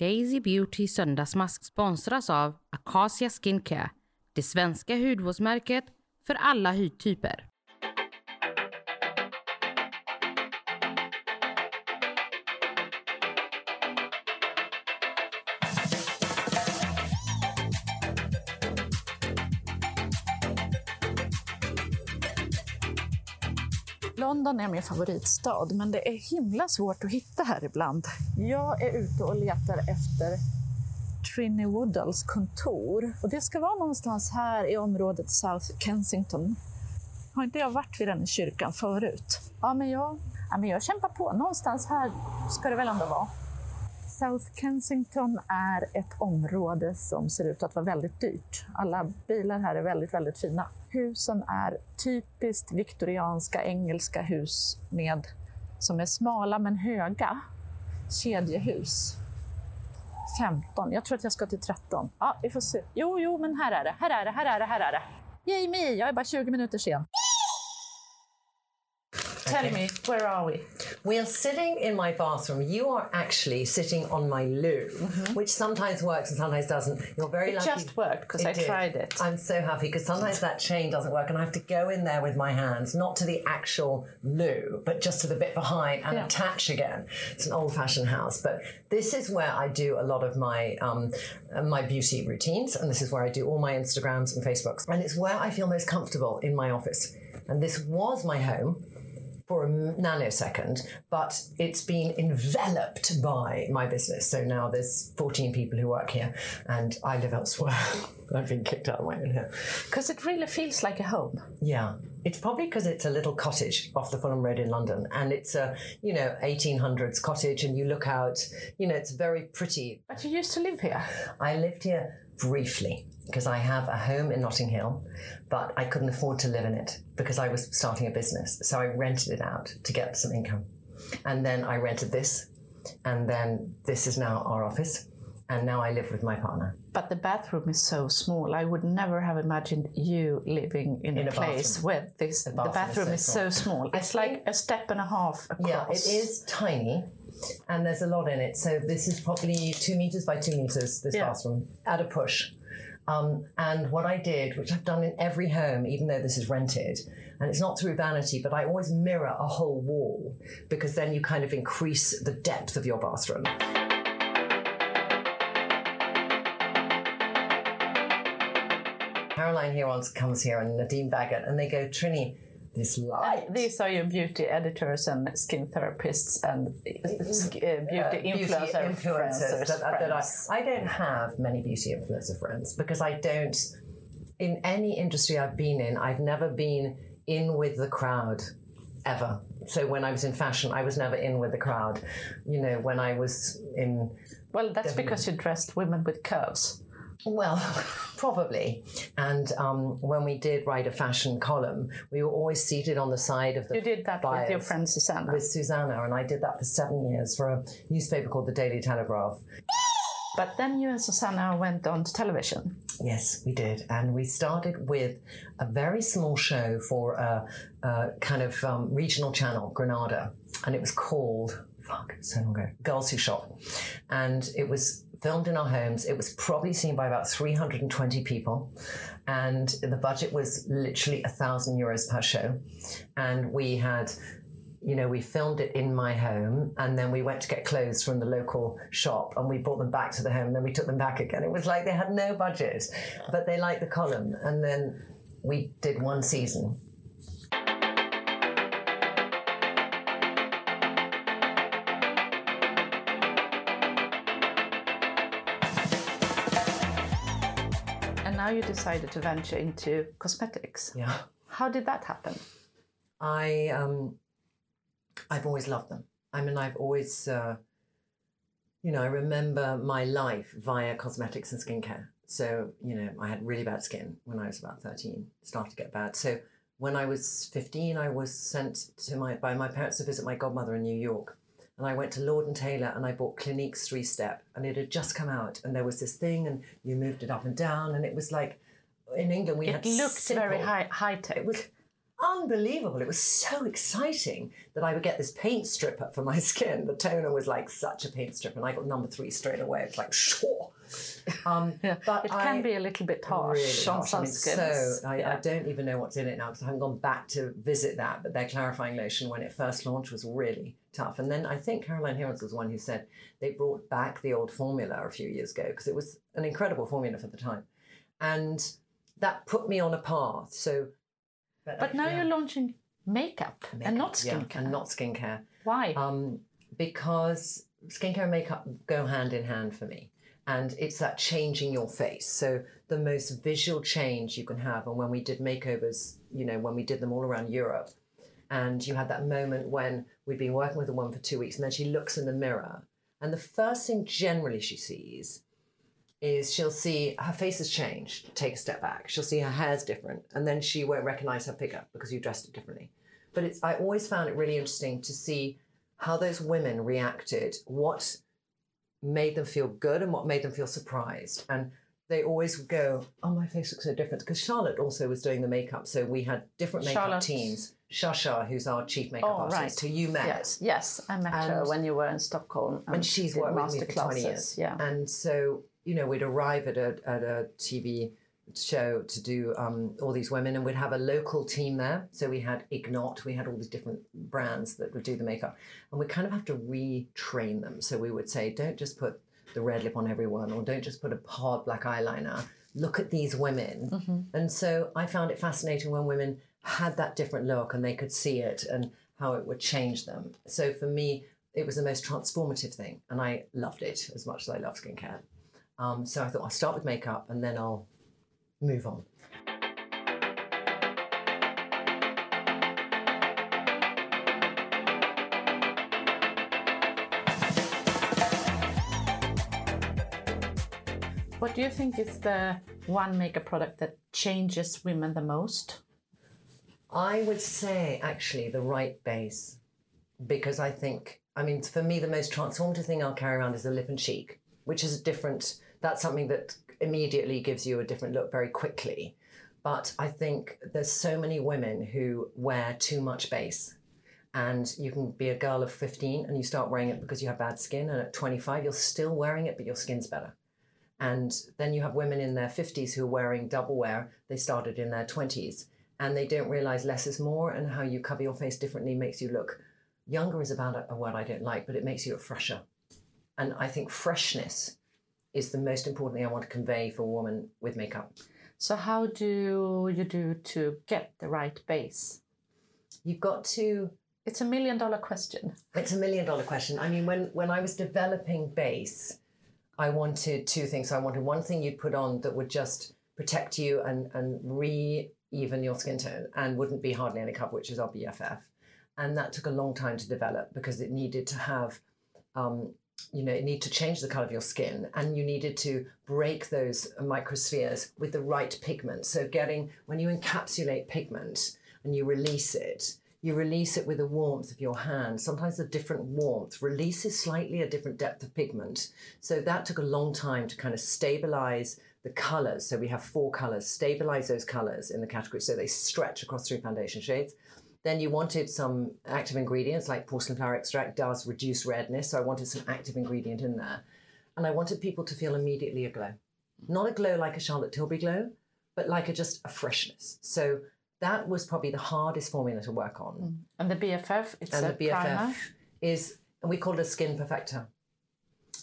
Daisy Beauty söndagsmask sponsras av Acacia Skincare, det svenska hudvårdsmärket för alla hudtyper. London är min favoritstad, men det är himla svårt att hitta här ibland. Jag är ute och letar efter Trinny Woodalls kontor. Och det ska vara någonstans här i området South Kensington. Har inte jag varit vid den kyrkan förut? Ja, men jag, ja, men jag kämpar på. Någonstans här ska det väl ändå vara. South Kensington är ett område som ser ut att vara väldigt dyrt. Alla bilar här är väldigt, väldigt fina. Husen är typiskt viktorianska engelska hus med, som är smala men höga. Kedjehus. 15. Jag tror att jag ska till 13. Ja, vi får se. Jo, jo, men här är det. Här är det, här är det, här är det. Jamie, jag är bara 20 minuter sen. Tell me, where are we? We are sitting in my bathroom. You are actually sitting on my loo, which sometimes works and sometimes doesn't. You're very Mm-hmm. It lucky. just worked because I did. tried it. I'm so happy because sometimes that chain doesn't work and I have to go in there with my hands, not to the actual loo, but just to the bit behind and Yeah. attach again. It's an old-fashioned house, but this is where I do a lot of my um, my beauty routines, and this is where I do all my Instagrams and Facebooks, and it's where I feel most comfortable in my office. And this was my home for a nanosecond, but it's been enveloped by my business. So now there's 14 people who work here, and I live elsewhere. I've been kicked out of my own home. Because it really feels like a home. Yeah, it's probably because it's a little cottage off the Fulham Road in London, and it's a you know 1800s cottage, and you look out. You know, it's very pretty. But you used to live here. I lived here briefly because I have a home in Notting Hill, but I couldn't afford to live in it because I was starting a business. So I rented it out to get some income. And then I rented this, and then this is now our office. And now I live with my partner. But the bathroom is so small. I would never have imagined you living in, In a a place bathroom. where this the bathroom bathroom, is is, so so small. It's like a step and a half across. Yeah, it is tiny. And there's a lot in it. So this is probably two meters by two meters, this Yeah. bathroom, at a push. Um, and what I did, which I've done in every home, even though this is rented, and it's not through vanity, but I always mirror a whole wall because then you kind of increase the depth of your bathroom. Caroline Hirons comes here and Nadine Baggott, and they go, Trinny, this light. These are your beauty editors and skin therapists and uh, uh, beauty uh, influencer friends. that, that I. I don't have many beauty influencer friends because I don't. In any industry I've been in, I've never been in with the crowd ever. So when I was in fashion, I was never in with the crowd. You know, when I was in well, that's because you dressed women with curves. Well, probably. And um, when we did write a fashion column, we were always seated on the side of the You did that with your friend Susanna. with Susanna, and I did that for seven years for a newspaper called the Daily Telegraph. But then you and Susanna went on to television. Yes, we did. And we started with a very small show for a, a kind of um, regional channel, Granada. And it was called, fuck, so long ago, Girls Who Shop. And it was filmed in our homes. It was probably seen by about 320 people. And the budget was literally a thousand euros per show. And we had you know, we filmed it in my home and then we went to get clothes from the local shop and we brought them back to the home and then we took them back again. It was like they had no budget, but they liked the column. And then we did one season. You decided to venture into cosmetics. Yeah. How did that happen? I, um, I've always loved them. I mean, I've always, uh, you know, I remember my life via cosmetics and skincare. So, you know, I had really bad skin when I was about 13, started to get bad. So when I was 15, I was sent to my, by my parents to visit my godmother in New York. And I went to Lord and Taylor and I bought Clinique's three step and it had just come out and there was this thing and you moved it up and down and it was like in England we It had looked very high high tech. it was unbelievable. It was so exciting that I would get this paint stripper for my skin. The toner was like such a paint stripper, and I got number three straight away. It's like, sure. Um, Yeah, but it can I- be a little bit harsh really on harsh. some I mean, skins. So I, I don't even know what's in it now because I haven't gone back to visit that. But their clarifying lotion, when it first launched, was really tough. And then I think Caroline Hirons was one who said they brought back the old formula a few years ago because it was an incredible formula for the time, and that put me on a path. So, But now yeah. you're launching makeup, and not Makeup, yeah, skincare. and not skincare. Why? Um, because skincare and makeup go hand in hand for me. And it's that changing your face. So the most visual change you can have. And when we did makeovers, you know, when we did them all around Europe, and you had that moment when we'd been working with a woman for two weeks, and then she looks in the mirror, and the first thing generally she sees is she'll see her face has changed. Take a step back. She'll see her hair's different, and then she won't recognize her figure because you dressed it differently. But it's I always found it really interesting to see how those women reacted, what made them feel good and what made them feel surprised. And they always would go, Oh, my face looks so different. Because Charlotte also was doing the makeup. So we had different makeup Charlotte. teams. Shasha, who's our chief makeup Oh, artist, right. who you met. yes, yes, I met her when you were in Stockholm. And she's did worked with me for 20 years. Yeah. And so, you know, we'd arrive at a, at a TV show to do um, all these women and we'd have a local team there. So we had Inglot, we had all these different brands that would do the makeup. And we kind of have to retrain them. So we would say, don't just put the red lip on everyone or don't just put a hard black eyeliner. Look at these women. Mm-hmm. And so I found it fascinating when women had that different look and they could see it and how it would change them. So for me, it was the most transformative thing, and I loved it as much as I love skincare. Um, so I thought I'll start with makeup and then I'll move on. What do you think is the one makeup product that changes women the most? I would say actually the right base because I think, I mean, for me, the most transformative thing I'll carry around is the lip and cheek, which is a different, that's something that immediately gives you a different look very quickly. But I think there's so many women who wear too much base. And you can be a girl of 15 and you start wearing it because you have bad skin. And at 25, you're still wearing it, but your skin's better. And then you have women in their 50s who are wearing double wear. They started in their 20s and they don't realize less is more and how you cover your face differently makes you look younger is about a, word I don't like, but it makes you look fresher. And I think freshness is the most important thing I want to convey for a woman with makeup. So, how do you do to get the right base? You've got to It's a million dollar question. It's a million dollar question. I mean, when, when I was developing base, I wanted two things. I wanted one thing you'd put on that would just protect you and, and re even your skin tone and wouldn't be hardly any cover, which is our BFF. And that took a long time to develop because it needed to have, um, you know, it needed to change the color of your skin and you needed to break those microspheres with the right pigment. So, getting when you encapsulate pigment and you release it, you release it with the warmth of your hand. Sometimes a different warmth releases slightly a different depth of pigment. So that took a long time to kind of stabilize the colors. So we have four colors, stabilize those colors in the category so they stretch across three foundation shades. Then you wanted some active ingredients like porcelain flower extract does reduce redness. So I wanted some active ingredient in there. And I wanted people to feel immediately a glow. Not a glow like a Charlotte Tilbury glow, but like a just a freshness. So that was probably the hardest formula to work on. And the BFF, it's And a the BFF primer. is, and we call it a skin perfector.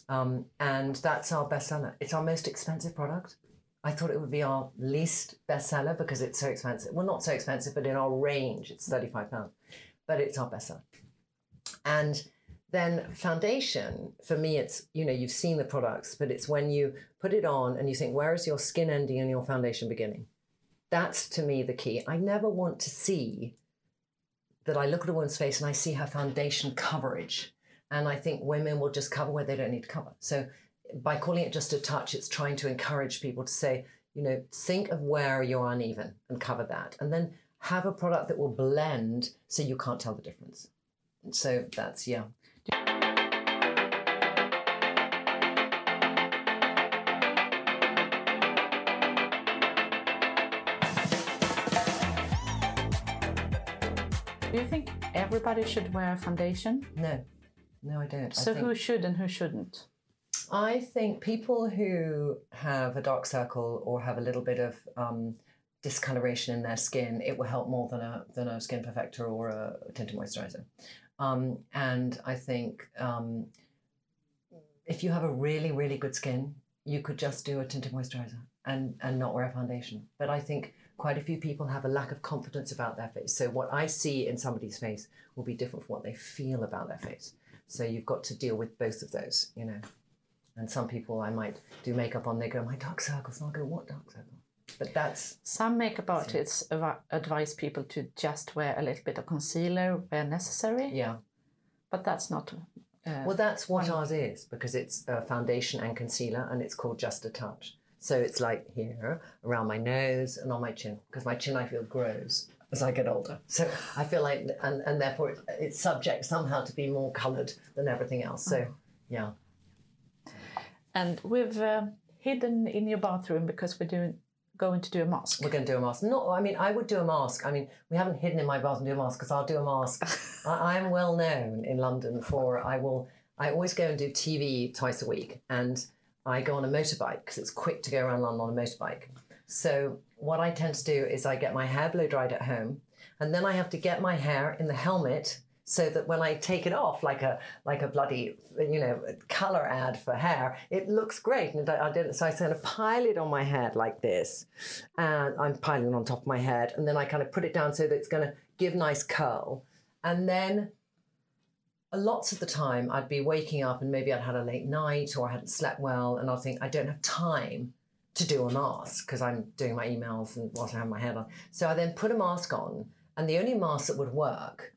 Um, and that's our bestseller. It's our most expensive product. I thought it would be our least bestseller because it's so expensive. Well, not so expensive, but in our range, it's £35. But it's our bestseller. And then foundation, for me, it's, you know, you've seen the products, but it's when you put it on and you think, where is your skin ending and your foundation beginning? That's to me the key. I never want to see that I look at a woman's face and I see her foundation coverage. And I think women will just cover where they don't need to cover. So by calling it just a touch, it's trying to encourage people to say, you know, think of where you're uneven and cover that. And then have a product that will blend so you can't tell the difference. So that's, yeah. Do you think everybody should wear a foundation? No, no, I don't. I So think- who should and who shouldn't? I think people who have a dark circle or have a little bit of um, discoloration in their skin, it will help more than a than a skin perfector or a tinted moisturizer. Um, and I think um, if you have a really really good skin, you could just do a tinted moisturizer and and not wear a foundation. But I think quite a few people have a lack of confidence about their face. So what I see in somebody's face will be different from what they feel about their face. So you've got to deal with both of those, you know. And some people I might do makeup on, they go, my dark circle's not good. What dark circle? But that's Some makeup artists av- advise people to just wear a little bit of concealer where necessary, yeah. but that's not. Uh, Well, that's what ours is because it's a foundation and concealer, and it's called Just a Touch. So it's like here, around my nose, and on my chin, because my chin I feel grows as I get older. So I feel like, and, and therefore it, it's subject somehow to be more coloured than everything else. So yeah, and we've uh, hidden in your bathroom because we're doing going to do a mask. we're going to do a mask. No, I mean I would do a mask. I mean we haven't hidden in my bathroom to do a mask because I'll do a mask. I, I'm well known in London for I will. I always go and do TV twice a week, and I go on a motorbike because it's quick to go around London on a motorbike. So what I tend to do is I get my hair blow dried at home, and then I have to get my hair in the helmet so that when I take it off, like a like a bloody you know color ad for hair, it looks great. And I, I did so I kind of pile it on my head like this, and I'm piling it on top of my head, and then I kind of put it down so that it's going to give nice curl, and then lots of the time I'd be waking up and maybe I'd had a late night or I hadn't slept well and I'll think I don't have time to do a mask because I'm doing my emails and whilst I have my head on. So I then put a mask on and the only mask that would work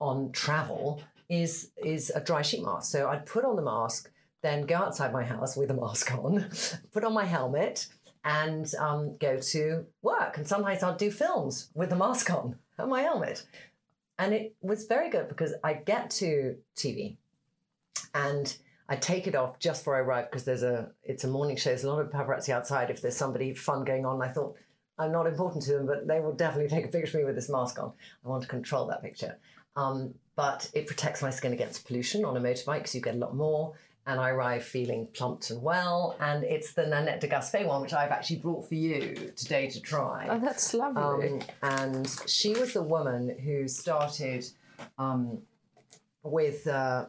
on travel is is a dry sheet mask. So I'd put on the mask, then go outside my house with a mask on, put on my helmet and um, go to work. And sometimes I'd do films with the mask on and my helmet and it was very good because I get to TV and I take it off just before I arrive because there's a it's a morning show. There's a lot of paparazzi outside. If there's somebody fun going on, I thought I'm not important to them, but they will definitely take a picture of me with this mask on. I want to control that picture. Um, but it protects my skin against pollution on a motorbike because you get a lot more. And I arrive feeling plumped and well. And it's the Nanette de Gaspé one, which I've actually brought for you today to try. Oh, that's lovely. Um, and she was the woman who started um, with uh,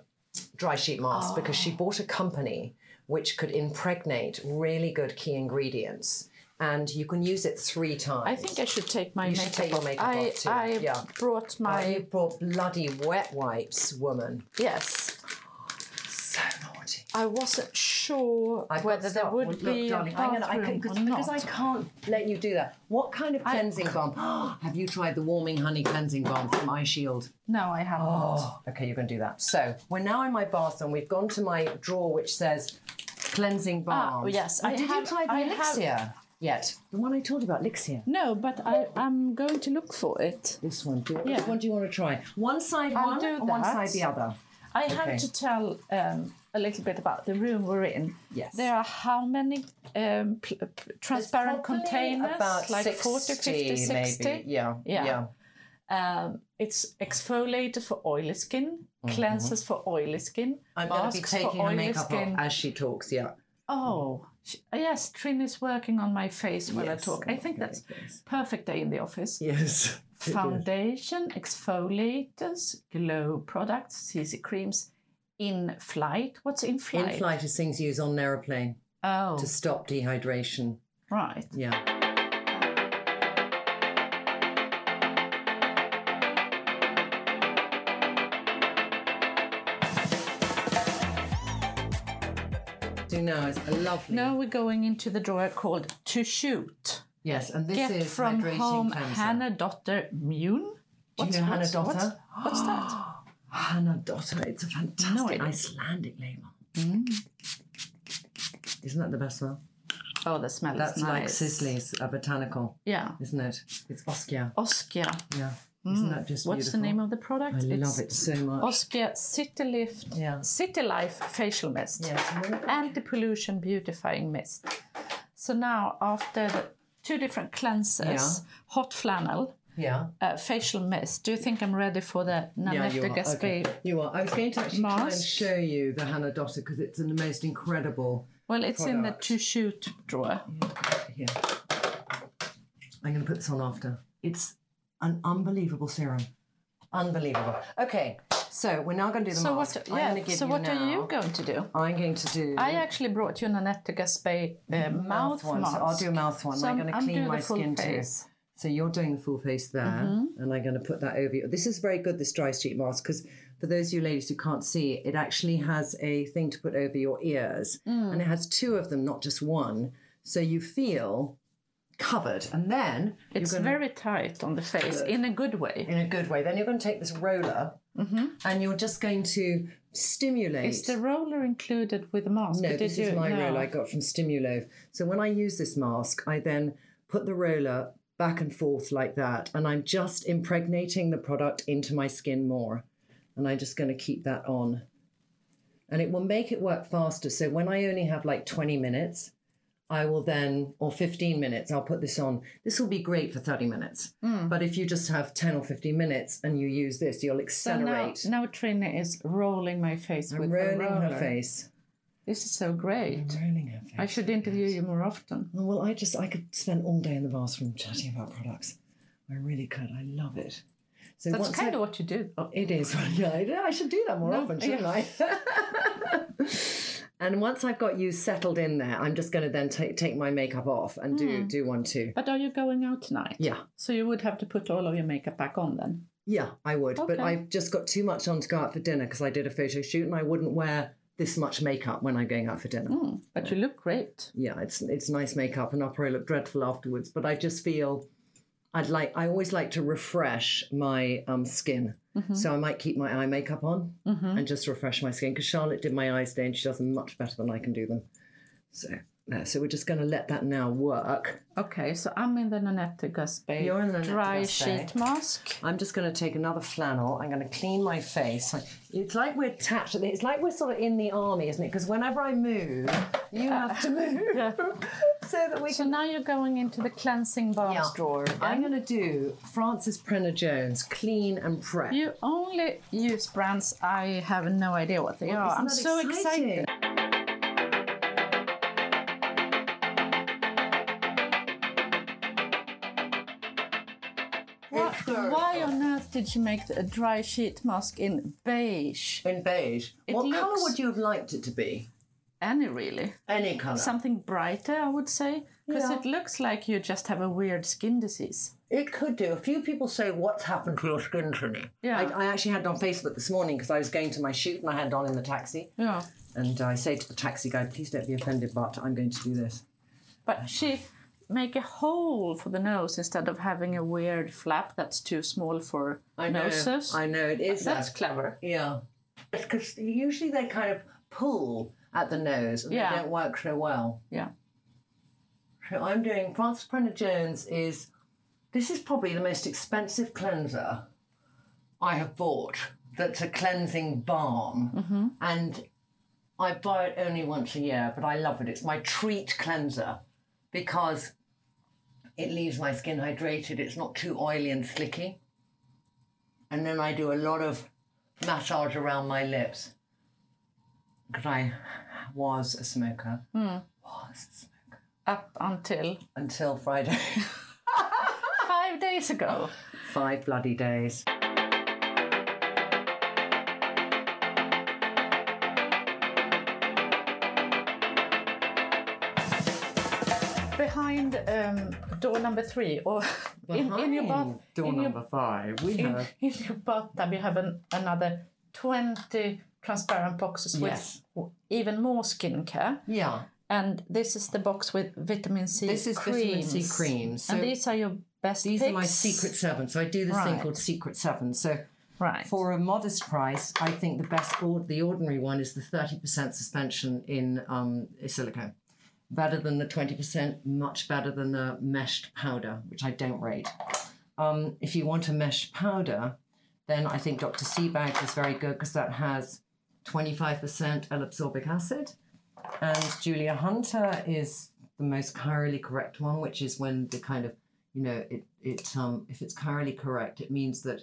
dry sheet masks because she bought a company which could impregnate really good key ingredients. And you can use it three times. I think I should take my You should makeup take your makeup I, off too, I yeah. brought my... my you brought bloody wet wipes, woman. yes. So naughty. I wasn't sure I've whether there would look, be darling, a I'm gonna, I bathroom can, or because I can't let you do that. What kind of cleansing balm? Have you tried the warming honey cleansing balm from Eye Shield? No, I haven't. Oh, okay, you're going to do that. So we're now in my bathroom. We've gone to my drawer which says cleansing balm. Ah, yes, Oh, I did have- you try the I have- Lixir yet? The one I told you about, Lixir. No, but I, I'm going to look for it. This one. Do you, Yeah. Which one do you want to try? One side I'll one, do or one that. side the other. I Okay. have to tell um, a little bit about the room we're in. Yes. There are how many um, pl- p- transparent Probably containers? About like 60, 40, 50, 60? maybe. Yeah. Yeah. Um, it's exfoliator for oily skin, cleansers for oily skin, Mm-hmm. I'm going to be masks for taking her oily makeup skin. off as she talks. Yeah. Oh, sh- uh, yes, Trin is working on my face while I talk. I think that's yes. perfect day in the office. Yes. Foundation, exfoliators, glow products, CC creams, in flight. What's in flight? In flight is things you use on an aeroplane Oh, to stop dehydration. right. Yeah. Now is a lovely. Now we're going into the drawer called To Shoot. Yes, and this Get is from home cleanser. Hannah Dotter Mune. Do you know Hannah what's, Dotter? What's, what's that? Hannah Dotter. It's a fantastic idea. Icelandic label. Mm. Isn't that the best smell? Oh, the smell That's is like nice. Sisley's, a botanical, Yeah. isn't it? It's Oskia. Oskia. Yeah. Isn't that just Mm. What's the name of the product? I love it so much. Oskia City Lift Yeah. City Life Facial Mist. Yes, Anti-pollution beautifying mist. So now after the two different cleansers, Yeah. hot flannel, Yeah. uh, facial mist. Do you think I'm ready for the Yeah, Nanette you de are. Gaspé? Okay. You are. I was going to actually try and show you the Hannah Dotter because it's in the most incredible. Well, it's in the Product. to shoot drawer. Here. I'm going to put this on after. It's an unbelievable serum. Unbelievable. Okay, so we're now going to do the So mask. what? I'm Yeah. going to give So you what now, are you going to do? I'm going to do I actually brought you Nanette de Gaspé uh, mouth, one. mask. So I'll do a mouth one. So I'm going to clean my skin face. too. So you're doing the full face there, Mm-hmm. and I'm going to put that over you. This is very good, this dry sheet mask, because for those of you ladies who can't see, it actually has a thing to put over your ears, Mm. and it has two of them, not just one. So you feel covered, and then It's gonna, very tight on the face in a good way. in a good way. Then you're going to take this roller, and you're just going to stimulate. Mm-hmm. Is the roller included with the mask? No, this you- is my no. roller I got from Stimulove. So when I use this mask, I then put the roller back and forth like that, and I'm just impregnating the product into my skin more. And I'm just going to keep that on. And it will make it work faster. So when I only have like 20 minutes, I will then, or 15 minutes, I'll put this on. This will be great for 30 minutes. Hmm. But if you just have 10 or 15 minutes and you use this, you'll So now, now Trinny is rolling my face I'm with rolling her roller. her face. This is so great. Rolling her face. I should interview you more often. Oh, Well, I just I could spend all day in the bathroom chatting about products. I really could. I love it. So That's kind I- of what you do. Oh, it is. Yeah, I- should do that more No, often, shouldn't I? and once I've got you settled in there, I'm just going to then take take my makeup off and do Hmm. do one too. But are you going out tonight? Yeah, So you would have to put all of your makeup back on then. yeah, I would. But I've just got too much on to go out for dinner because I did a photo shoot and I wouldn't wear this much makeup when I'm going out for dinner. Mm, but you look great. yeah, it's it's nice makeup, and I'll probably look dreadful afterwards. But I just feel I'd like I always like to refresh my um, skin, so I might keep my eye makeup on and just refresh my skin because Charlotte did my eyes today, and she does them much better than I can do them. So so we're just going to let that now work. Okay, so I'm in the Nanette Gaspé You're in the dry sheet mask. I'm just going to take another flannel. I'm going to clean my face. It's like we're attached. It's like we're sort of in the army, isn't it? Because whenever I move, you have to uh, move so that we So can now you're going into the cleansing balms Yeah. drawer. I'm going to do Francis Prenner Jones Clean and Prep. You only use brands I have no idea what they are. isn't I'm so exciting? excited. Why, why on earth did you make a dry sheet mask in beige? In beige. It what colour would you have liked it to be? Any really? Any colour. Something brighter, I would say. Because Yeah. it looks like you just have a weird skin disease. It could do. A few people say, "What's happened to your skin, Trinny?" Yeah. I, I actually had it on Facebook this morning because I was going to my shoot and I had it on in the taxi. Yeah. And I say to the taxi guy, "Please don't be offended, but I'm going to do this." But she make a hole for the nose instead of having a weird flap that's too small for noses. I know it is. That's that. clever. Yeah. Because usually they kind of pull at the nose and Yeah. they don't work so well. Yeah. So I'm doing Frances Prenner Jones is this is probably the most expensive cleanser I have bought. That's a cleansing balm, mm-hmm. and I buy it only once a year, but I love it. It's my treat cleanser because it leaves my skin hydrated. It's not too oily and slicky, and then I do a lot of massage around my lips because I was a smoker. Hmm. Was a smoker Up until until Friday. five days ago. Five bloody days. Behind um, door number three, or in, in your bath, Door in your, number five, we in, have. in your bathtub, you have an, another twenty transparent boxes Yes. with even more skincare. Yeah, And this is the box with vitamin C This is creams. vitamin C creams. So and these are your best these are my secret seven. So I do this thing called Secret Seven. So Right. for a modest price, I think the best, or the ordinary one is the 30% suspension in um, silicone. Better than the 20%, much better than the meshed powder, which I don't rate. Um, if you want a meshed powder, then I think Dr. Sebagh is very good because that has 25% L-ascorbic acid. And Julia Hunter is the most chirally correct one, which is when the kind of you know, it it um, if it's chirally correct, it means that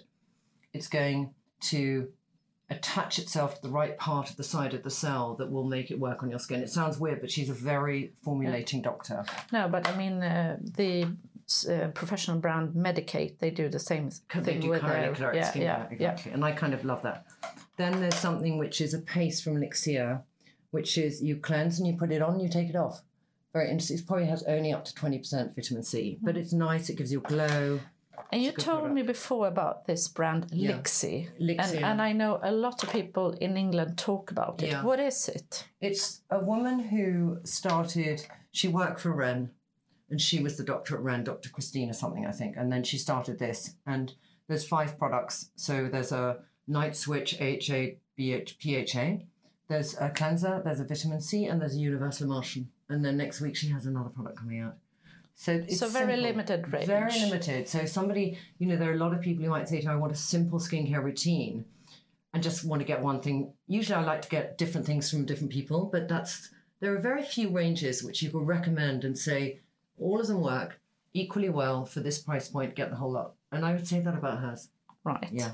it's going to attach itself to the right part of the side of the cell that will make it work on your skin. It sounds weird, but she's a very formulating doctor. No, but I mean uh, the uh, professional brand Medik8, they do the same They thing do with their yeah, yeah, yeah. exactly. And I kind of love that. Then there's something which is a paste from Lixir, which is you cleanse and you put it on, you take it off. Very interesting. It probably has only up to 20% vitamin C, but it's nice. It gives you a glow. And you told product. me before about this brand Yeah. Lixir. Lixir, And, and I know a lot of people in England talk about it. Yeah. What is it? It's a woman who started, she worked for Ren and she was the doctor at Ren, Dr. Christina something, I think. And then she started this. And there's five products. So there's a night switch HA BH, PHA, there's a cleanser, there's a vitamin C, and there's a universal emulsion. And then next week she has another product coming out. So it's So very simple. limited range. Very limited. So somebody, you know, there are a lot of people who might say to me, I want a simple skincare routine and just want to get one thing. Usually I like to get different things from different people, but that's there are very few ranges which you can recommend and say all of them work equally well for this price point, get the whole lot. And I would say that about hers. Right. Yeah.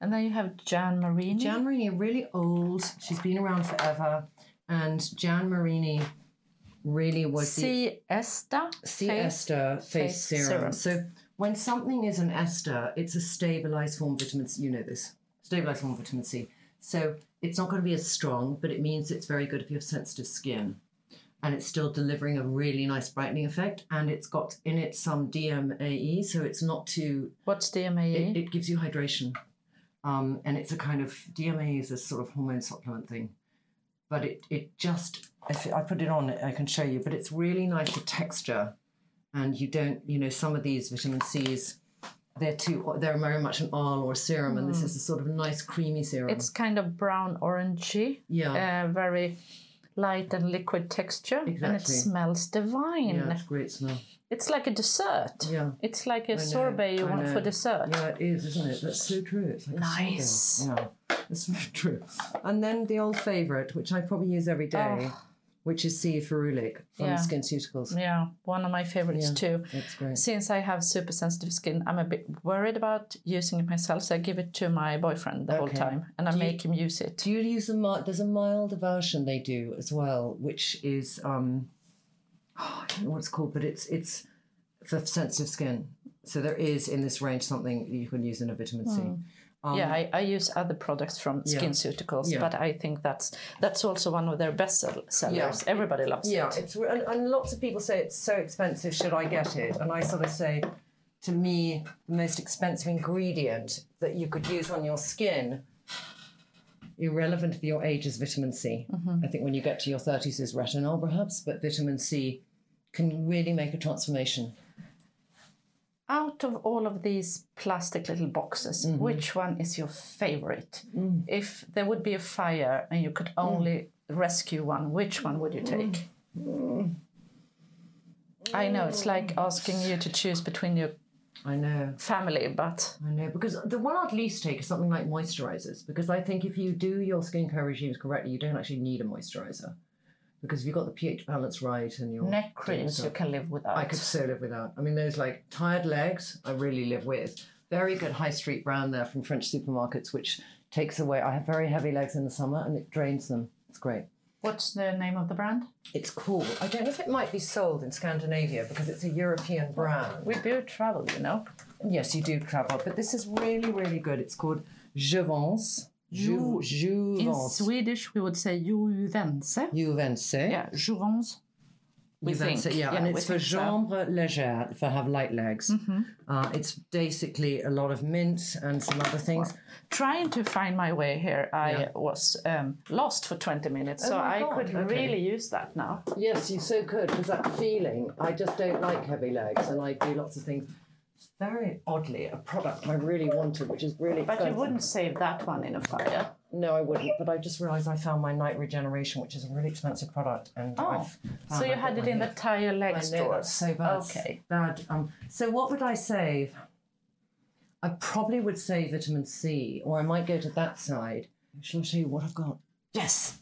And then you have Jan Marini. Jan Marini, really old. She's been around forever. And Jan Marini really was the C. Esta. C face- ester face face serum. serum. So when something is an ester, it's a stabilized form of vitamin C. You know this. Stabilized form of vitamin C. So it's not going to be as strong, but it means it's very good if you have sensitive skin. And it's still delivering a really nice brightening effect. And it's got in it some DMAE, so it's not too What's DMAE? it, it gives you hydration. Um, and it's a kind of DMA is a sort of hormone supplement thing, but it it just if I put it on, I can show you. But it's really nice for texture, and you don't you know some of these vitamin C's, they're too they're very much an oil or a serum, and this is a sort of nice creamy serum. It's kind of brown orangey. yeah, Uh, very light and liquid texture. And it smells divine. yeah, it's great smell. It's like a dessert. Yeah. It's like a sorbet you I want know. for dessert. Yeah, it is, isn't it? That's so true. It's like Nice. Yeah, that's very true. And then the old favourite, which I probably use every day, which is C. ferulic from. Yeah. SkinCeuticals. Yeah, one of my favorites Yeah. too. That's great. Since I have super sensitive skin, I'm a bit worried about using it myself, so I give it to my boyfriend the whole time and I Do you- make him use it. Do you use a mild? There's a milder version they do as well, which is um, oh, I don't know what it's called, but it's it's for sensitive skin. So there is in this range something you can use in a vitamin C. Um, yeah, I, I use other products from Yeah. SkinCeuticals, Yeah. but I think that's that's also one of their best sell- sellers. Yeah. Everybody loves Yeah, it. it's and, and lots of people say it's so expensive. Should I get it? And I sort of say, to me, the most expensive ingredient that you could use on your skin, irrelevant of your age, is vitamin C. I think when you get to your thirties, is retinol perhaps, but vitamin C can really make a transformation. Out of all of these plastic little boxes, Mm-hmm. which one is your favorite? Mm. If there would be a fire and you could only rescue one, which one would you take? I know it's like asking you to choose between your I know. family, but I know because the one I'd least take is something like moisturizers because I think if you do your skincare regimes correctly, you don't actually need a moisturizer because if you've got the pH balance right and your neck creams you can live without. I could so live without. I mean, those like tired legs, I really live with. Very good high street brand there from French supermarkets, which takes away. I have very heavy legs in the summer and it drains them. It's great. What's the name of the brand? It's cool. I don't know if it might be sold in Scandinavia because it's a European brand. We do travel, you know. Yes, you do travel, but this is really, really good. It's called Jouvence. Ju- In Juvence. Swedish, we would say Juvense. Juvence. Yeah, Jouvence. We Juvence, think. yeah, and it's for think so. jambes légères, for have light legs. Uh, it's basically a lot of mint and some other things. Trying to find my way here, I Yeah. was um, lost for 20 minutes, so Oh my I God, could okay. really use that now. Yes, you so could, because that feeling, I just don't like heavy legs and I do lots of things. Very oddly, a product I really wanted, which is really But you wouldn't save that one in a fire. No, I wouldn't, but I just realised I found my night regeneration, which is a really expensive product. and Oh, I've so you had it in the tire leg I know, store. that's so bad. Okay. Bad. Um, so what would I save? I probably would say vitamin C, or I might go to that side. Shall I show you what I've got? Yes.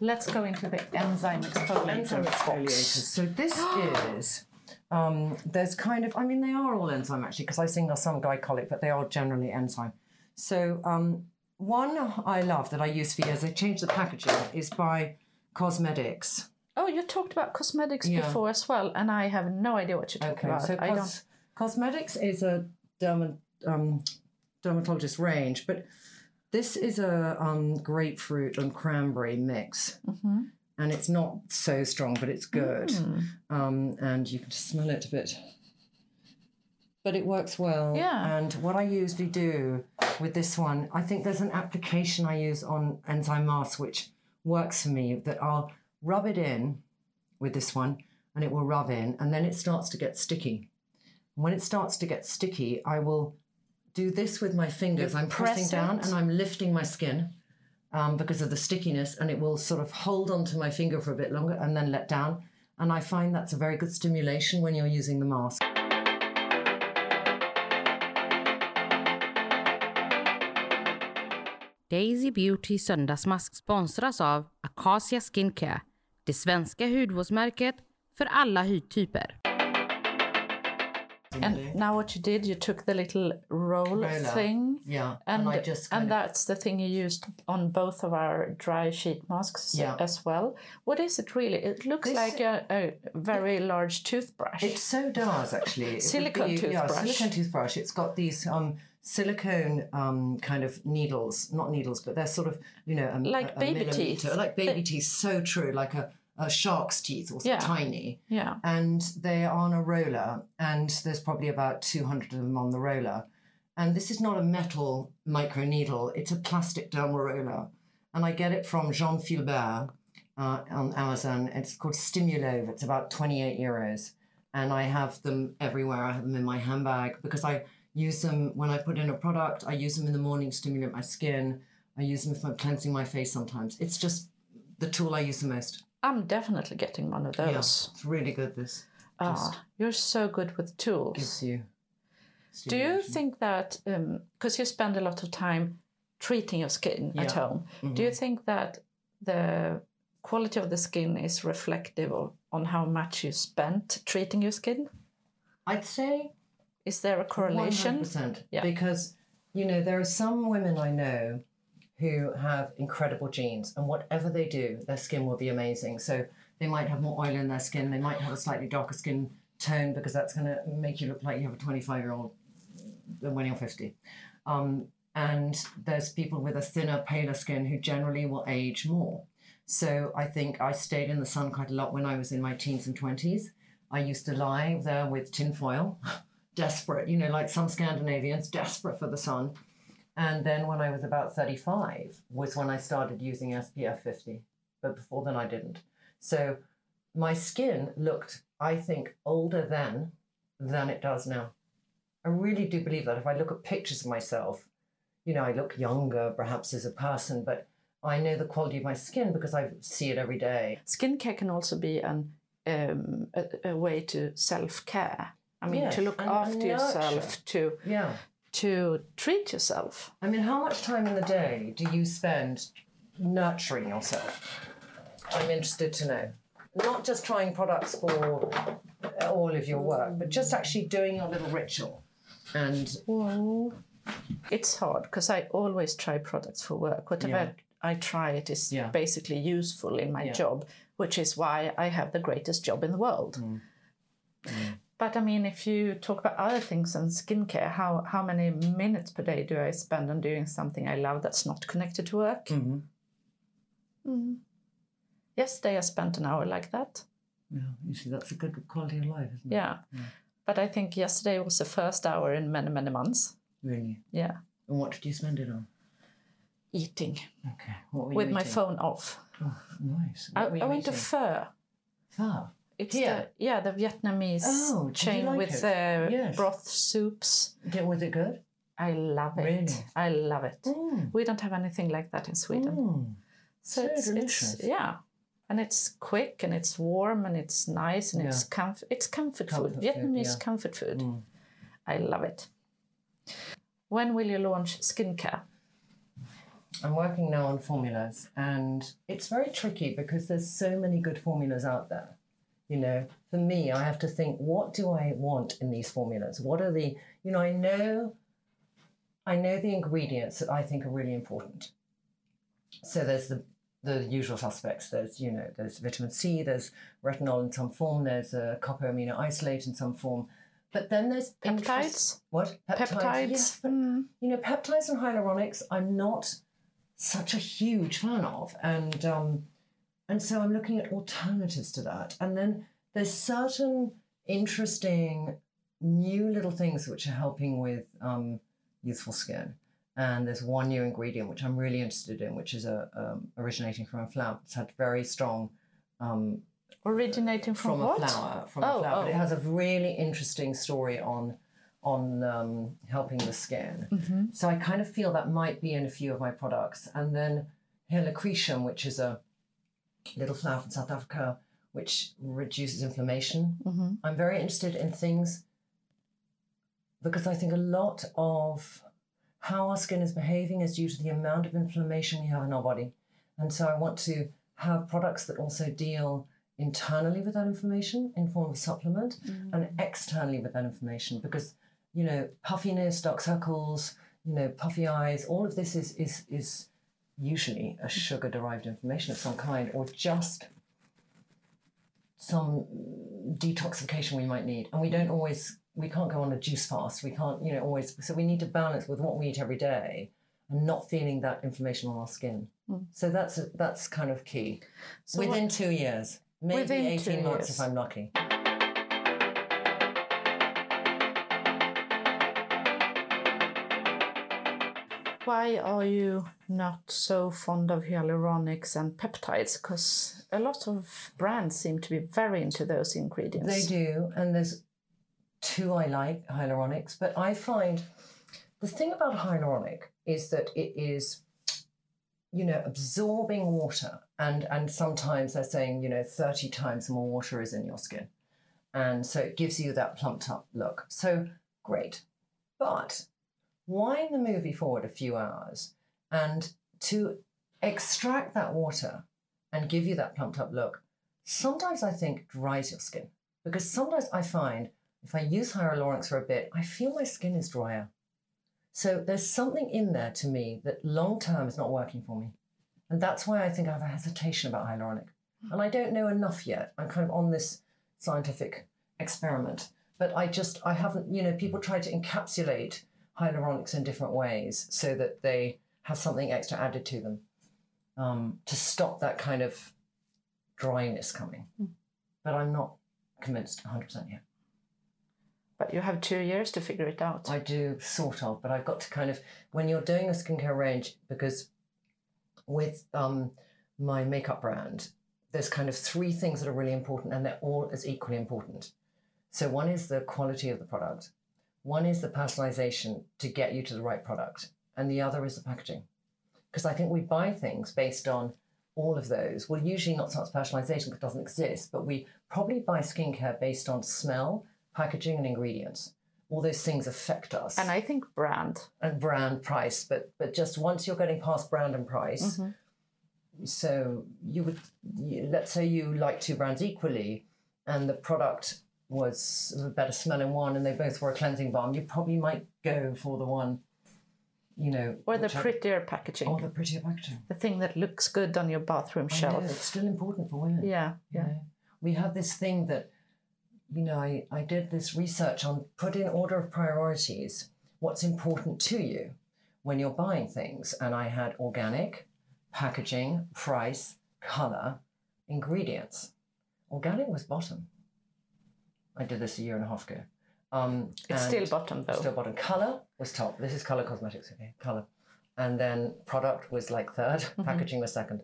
Let's go into the enzyme exfoliator Enzyme exfoliators. So this is Um, there's kind of, I mean, they are all enzyme actually, because I think some glycolic, but they are generally enzyme. So um, one I love that I use for years, they changed the packaging, is by Cosmetics. Oh, you talked about cosmetics Yeah. before as well, and I have no idea what you're talking Okay, about. so I don't. cosmetics is a derma- um, dermatologist range, but this is a um, grapefruit and cranberry mix. Mm-hmm. And it's not so strong, but it's good. Mm. Um, and you can just smell it a bit. But it works well. Yeah. And what I usually do with this one, I think there's an application I use on enzyme mask which works for me that I'll rub it in with this one and it will rub in and then it starts to get sticky. And When it starts to get sticky, I will do this with my fingers. I'm pressing press down and I'm lifting my skin um, because of the stickiness, and it will sort of hold onto my finger for a bit longer and then let down. And I find that's a very good stimulation when you're using the mask. Daisy Beauty söndagsmask sponsras av Acacia Skincare, det svenska hudvårdsmärket för alla hudtyper. And now what you did, you took the little roll Roller. thing, Yeah, and and, I just kind and of, that's the thing you used on both of our dry sheet masks Yeah. as well. What is it really? It looks This- like a, a very large toothbrush. It so does actually. Silicone be- Yeah, toothbrush. silicone toothbrush. It's got these um, silicone um, kind of needles, not needles, but they're sort of you know a, Like a- a baby teeth. like baby teeth. So true, like a, a shark's teeth, or Yeah. tiny. yeah. and they are on a roller, and there's probably about 200 of them on the roller. And this is not a metal micro needle, it's a plastic dermal roller. And I get it from Jean Filbert uh, on Amazon. It's called Stimulove, it's about 28 euros. And I have them everywhere. I have them in my handbag because I use them when I put in a product. I use them in the morning to stimulate my skin. I use them if I'm cleansing my face sometimes. It's just the tool I use the most. I'm definitely getting one of those. Yes, it's really good. This Ah, you're so good with tools. gives you. Do you think that because you spend a lot of time treating your skin at Yeah. Mm-hmm. home, do you think that the quality of the skin is reflective of, on how much you spent treating your skin? I'd say Is there a correlation? 100%. Yeah. Because, you know, there are some women I know who have incredible genes, and whatever they do, their skin will be amazing. So they might have more oil in their skin, they might have a slightly darker skin tone because that's going to make you look like you have a 25 year old when you're 50. Um, and there's people with a thinner, paler skin who generally will age more. So I think I stayed in the sun quite a lot when I was in my teens and 20s. I used to lie there with tinfoil, desperate, you know, like some Scandinavians, desperate for the sun. And then when I was about 35 was when I started using SPF 50. But before then I didn't. So my skin looked, I think, older then than it does now. I really do believe that. If I look at pictures of myself, you know, I look younger perhaps as a person, but I know the quality of my skin because I see it every day. Skincare can also be an um, a, a way to self care. I mean, Yes, to look after yourself, to Yeah. To treat yourself. I mean, how much time in the day do you spend nurturing yourself? I'm interested to know. Not just trying products for all of your work, but just actually doing your little ritual. And Well, it's hard because I always try products for work. Whatever Yeah. I try, it is Yeah. basically useful in my Yeah. job, which is why I have the greatest job in the world. Mm. But I mean, if you talk about other things and skincare, how, how many minutes per day do I spend on doing something I love that's not connected to work? Mhm. Mm. Yesterday I spent an hour like that. yeah, you see, that's a good quality of life, isn't it? Yeah. But I think yesterday was the first hour in many, many months. Really. Yeah. And what did you spend it on? Eating Okay. What were you with my phone off. Oh, nice. I, What were you I went to eating? Pho. It's Here? the yeah the Vietnamese Oh, did you chain like with it? uh, Yes. broth soups. Did- Was it good? I love it. Really? I love it. Mm. We don't have anything like that in Sweden. Mm. So, So it's, delicious. it's yeah, and it's quick and it's warm and it's nice and it's comfort. It's comfort, Comfort food. food, Vietnamese yeah. comfort food. Mm. I love it. When will you launch skincare? I'm working now on formulas, and it's very tricky because there's so many good formulas out there. You know, for me, I have to think, what do I want in these formulas? What are the, you know, I know, I know the ingredients that I think are really important. So there's the the usual suspects. There's, you know, there's vitamin C, there's retinol in some form, there's a copper amino isolate in some form. But then there's interest- Peptides? What Peptides? Yes, but Mm. you know, peptides and hyaluronics, I'm not such a huge fan of, and um, and so I'm looking at alternatives to that. And then there's certain interesting new little things which are helping with um, youthful skin. And there's one new ingredient which I'm really interested in, which is a um, originating from a flower. It's had very strong um, Originating from, from, what? a flower. From Oh, a flower. But it oh. has a really interesting story on on um, helping the skin. Mm-hmm. So I kind of feel that might be in a few of my products. And then helichrysum, which is a little flower from South Africa, which reduces inflammation. Mhm. I'm very interested in things because I think a lot of how our skin is behaving is due to the amount of inflammation we have in our body. And so I want to have products that also deal internally with that inflammation in form of supplement and externally with that inflammation because you know puffiness dark circles you know puffy eyes all of this is is is usually a sugar derived inflammation of some kind or just some detoxification we might need. And we don't always we can't go on a juice fast. We can't you know always so we need to balance with what we eat every day and not feeling that inflammation on our skin. Hmm. So that's that's kind of key. So within what- two years maybe 18 months years. if i'm lucky Why are you not so fond of hyaluronics and peptides? Because a lot of brands seem to be very into those ingredients. They do, and there's two I like hyaluronics, but I find the thing about hyaluronic is that it is, you know, absorbing water, and and sometimes they're saying you know thirty times more water is in your skin, and so it gives you that plumped up look. So great, but wind the movie forward a few hours, and to extract that water and give you that plumped up look, sometimes I think dries your skin because sometimes I find if I use hyaluronics for a bit, I feel my skin is drier. So there's something in there to me that long term is not working for me. And that's why I think I have a hesitation about hyaluronic. Hmm. And I don't know enough yet. I'm kind of on this scientific experiment. But I just, I haven't, you know, people try to encapsulate hyaluronics in different ways so that they have something extra added to them um, to stop that kind of dryness coming. But I'm not convinced 100% yet. But you have two years to figure it out. I do sort of, but I've got to kind of when you're doing a skincare range because with um, my makeup brand, there's kind of three things that are really important, and they're all as equally important. So one is the quality of the product, one is the personalization to get you to the right product, and the other is the packaging. Because I think we buy things based on all of those. Well, usually not so much personalization because it doesn't exist, but we probably buy skincare based on smell, packaging, and ingredients. All those things affect us and I think brand. and brand price, but but just once you're getting past brand and price, Mhm. so you would you, let's say you like two brands equally, and the product was a better smelling one, and they both were a cleansing balm, you probably might go for the one, you know, Or the prettier packaging. or the prettier packaging. the thing that looks good on your bathroom I know, shelf. it's still important for women. Yeah, you yeah. know. We have this thing that, you know, I, I did this research on put in order of priorities what's important to you when you're buying things. And I had organic, packaging, price, color, ingredients. Organic was bottom. I did this a year and a half ago. Um, It's still bottom though. Still bottom. Color was top. This is color cosmetics, okay? Color. And then product was like 3rd Mm-hmm. packaging was second.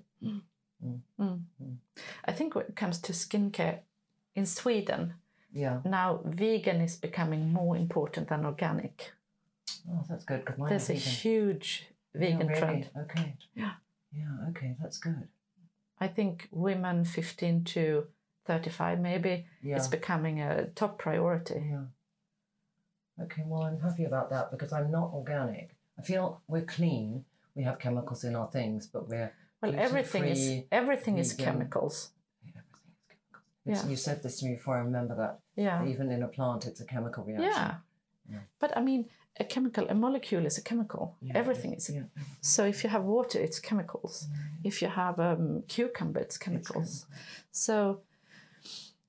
I think when it comes to skincare in Sweden, Yeah. now vegan is becoming more important than organic. Oh, that's good mine There's a vegan. huge vegan yeah, really? trend. Okay. Yeah. Yeah. Okay, that's good. I think women 15 to 35 maybe Yeah. it's becoming a top priority. Yeah. Okay. Well, I'm happy about that because I'm not organic. I feel we're clean. We have chemicals in our things, but we're Well, everything is everything is chemicals. Everything is chemicals. Yeah. You said this to me before. I remember that. Yeah. Even in a plant, it's a chemical reaction. Yeah. But I mean, a chemical, a molecule is a chemical. Yeah, Everything is. yeah. So if you have water, it's chemicals. If you have um, cucumber, it's chemicals. So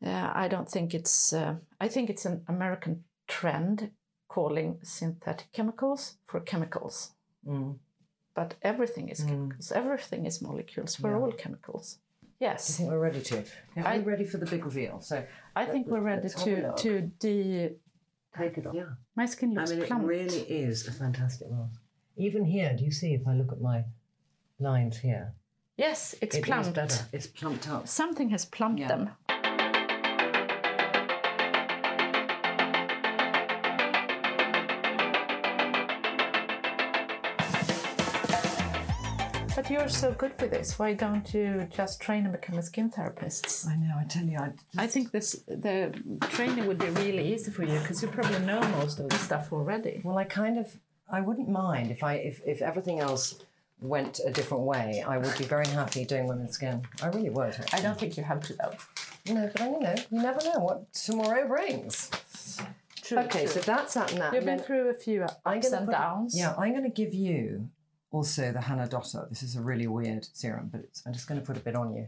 uh, I don't think it's. Uh, I think it's an American trend calling synthetic chemicals for chemicals. Mm. But everything is chemicals. Everything is molecules. We're Yeah. all chemicals. Yes. I think we're ready to. Are I- we ready for the big reveal? So I think we're ready let's have a to to de. take it off. Yeah. My skin looks I looks mean, it really is a fantastic mask. Even here, do you see if I look at my lines here? yes, it's It is plumped. better. It's plumped up. Something has plumped Yeah. them. You're so good with this. Why don't you just train and become a skin therapist? I know. I tell you, I. I think this the training would be really easy for you because you probably know most of the stuff already. Well, I kind of. I wouldn't mind if I if, if everything else went a different way. I would be very happy doing women's skin. I really would. I don't think you have to though. No, but I you know you never know what tomorrow brings. True, Okay, true. so that's that and that. You've been through a few ups and put- downs. Yeah, I'm going to give you also the Hannah Dotter. This is a really weird serum, but it's, I'm just going to put a bit on you.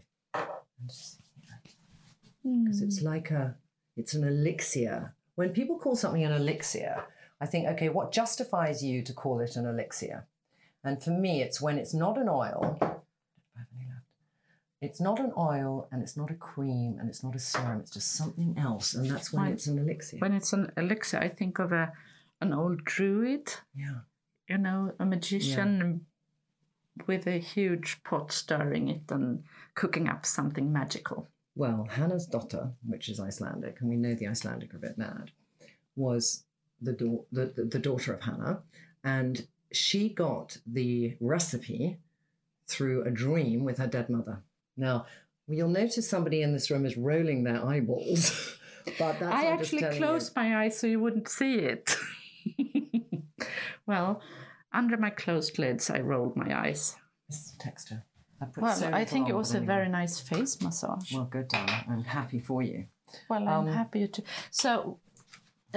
Because it's hmm. like a, it's an elixir. When people call something an elixir, I think, okay, what justifies you to call it an elixir? And for me, it's when it's not an oil. I have any left. It's not an oil, and it's not a cream, and it's not a serum. It's just something else, and that's when Right. it's an elixir. When it's an elixir, I think of a an old druid, yeah. You know, a magician with a huge pot stirring it and cooking up something magical. Well, Hannah's daughter, which is Icelandic, and we know the Icelandic are a bit mad, was the, the, the, the daughter of Hannah, and she got the recipe through a dream with her dead mother. Now, you'll notice somebody in this room is rolling their eyeballs, but that's I actually closed my eyes so you wouldn't see it. well, under my closed lids, I rolled my eyes. You. This is the texture. I put Well, so I think it was a very nice face massage. well, good, darling. I'm happy for you. Well, I'm Um, happy to. So,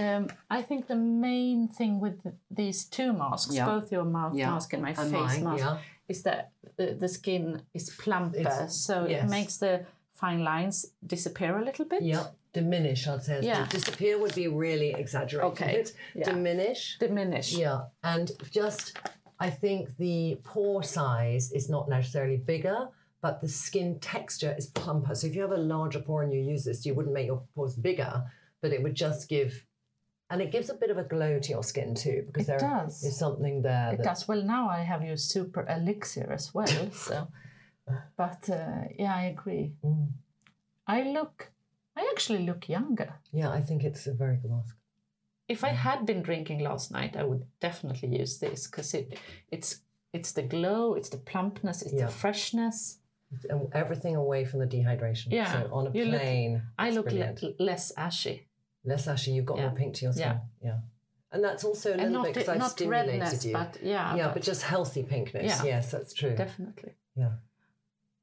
um, I think the main thing with th- these two masks, Yeah. both your mouth Yeah. mask and my And face mine, mask, yeah. is that the, the skin is plumper, It's- so yes. it makes the fine lines disappear a little bit. Yeah, diminish, I'd say. Yeah. Disappear would be really exaggerated. Okay, yeah. Diminish. Diminish. Yeah, and just I think the pore size is not necessarily bigger, but the skin texture is plumper. So if you have a larger pore and you use this, you wouldn't make your pores bigger, but it would just give, and it gives a bit of a glow to your skin too, because It there does. is something there. It that, does. Well, now I have your super elixir as well. So, but uh, yeah, I agree. Mm. I look. I actually look younger. Yeah, I think it's a very good mask. If I had been drinking last night, I would definitely use this because it, it's it's the glow, it's the plumpness, it's Yeah. the freshness. And um, everything away from the dehydration. Yeah, So on a you look- plane, I look le- less ashy less ashy. You've got Yeah. more pink to your skin. Yeah. And that's also a and little bit because I've not stimulated redness, you. but yeah, yeah, but, just healthy pinkness. Yeah. Yes, that's true. definitely. Yeah.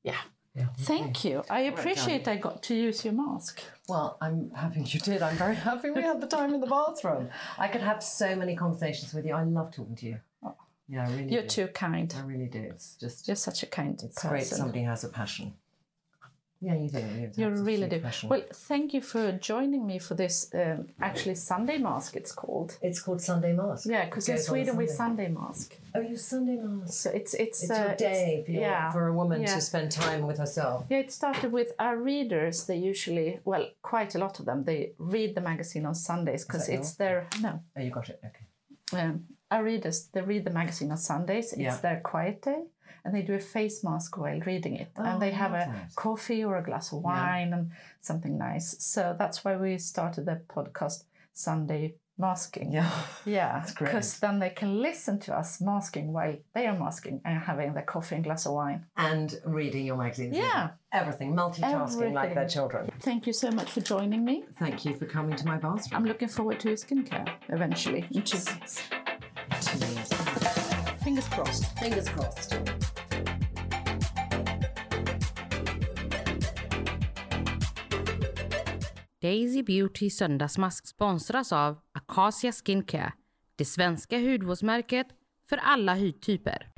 Yeah. Yeah. Thank you. I appreciate I got to use your mask. Well, I'm happy you did. I'm very happy we had the time in the bathroom. I could have so many conversations with you. I love talking to you. Oh. Yeah, I really You're do. too kind. I really do. It's just You're such a kind it's person. great somebody has a passion. Yeah, you do. You You really do. passion. Well, thank you for joining me for this. Um, actually, Sunday mask. It's called. it's called Sunday Mask. Yeah, because in Sweden we Sunday. Sunday mask. Oh, you Sunday Mask. So it's it's It's uh, your day for, your, yeah for a woman yeah. to spend time with herself. Yeah, it started with our readers. They usually, well, quite a lot of them, they read the magazine on Sundays because it's their no. Oh, you got it. Okay. Um, our readers they read the magazine on Sundays. It's Yeah. their quiet day, and they do a face mask while reading it, Oh, and they have a that. coffee or a glass of wine and something nice. So that's why we started the podcast Sunday masking. Yeah. Yeah, That's great. because then they can listen to us masking while they are masking and having their coffee and glass of wine. And reading your magazine. Yeah. Everything. Multitasking like their children. Thank you so much for joining me. Thank you for coming to my bathroom. I'm looking forward to your skincare eventually. in two- Two years. Fingers crossed. Fingers crossed. Daisy Beauty Söndagsmask sponsras av Acacia Skincare, det svenska hudvårdsmärket för alla hudtyper.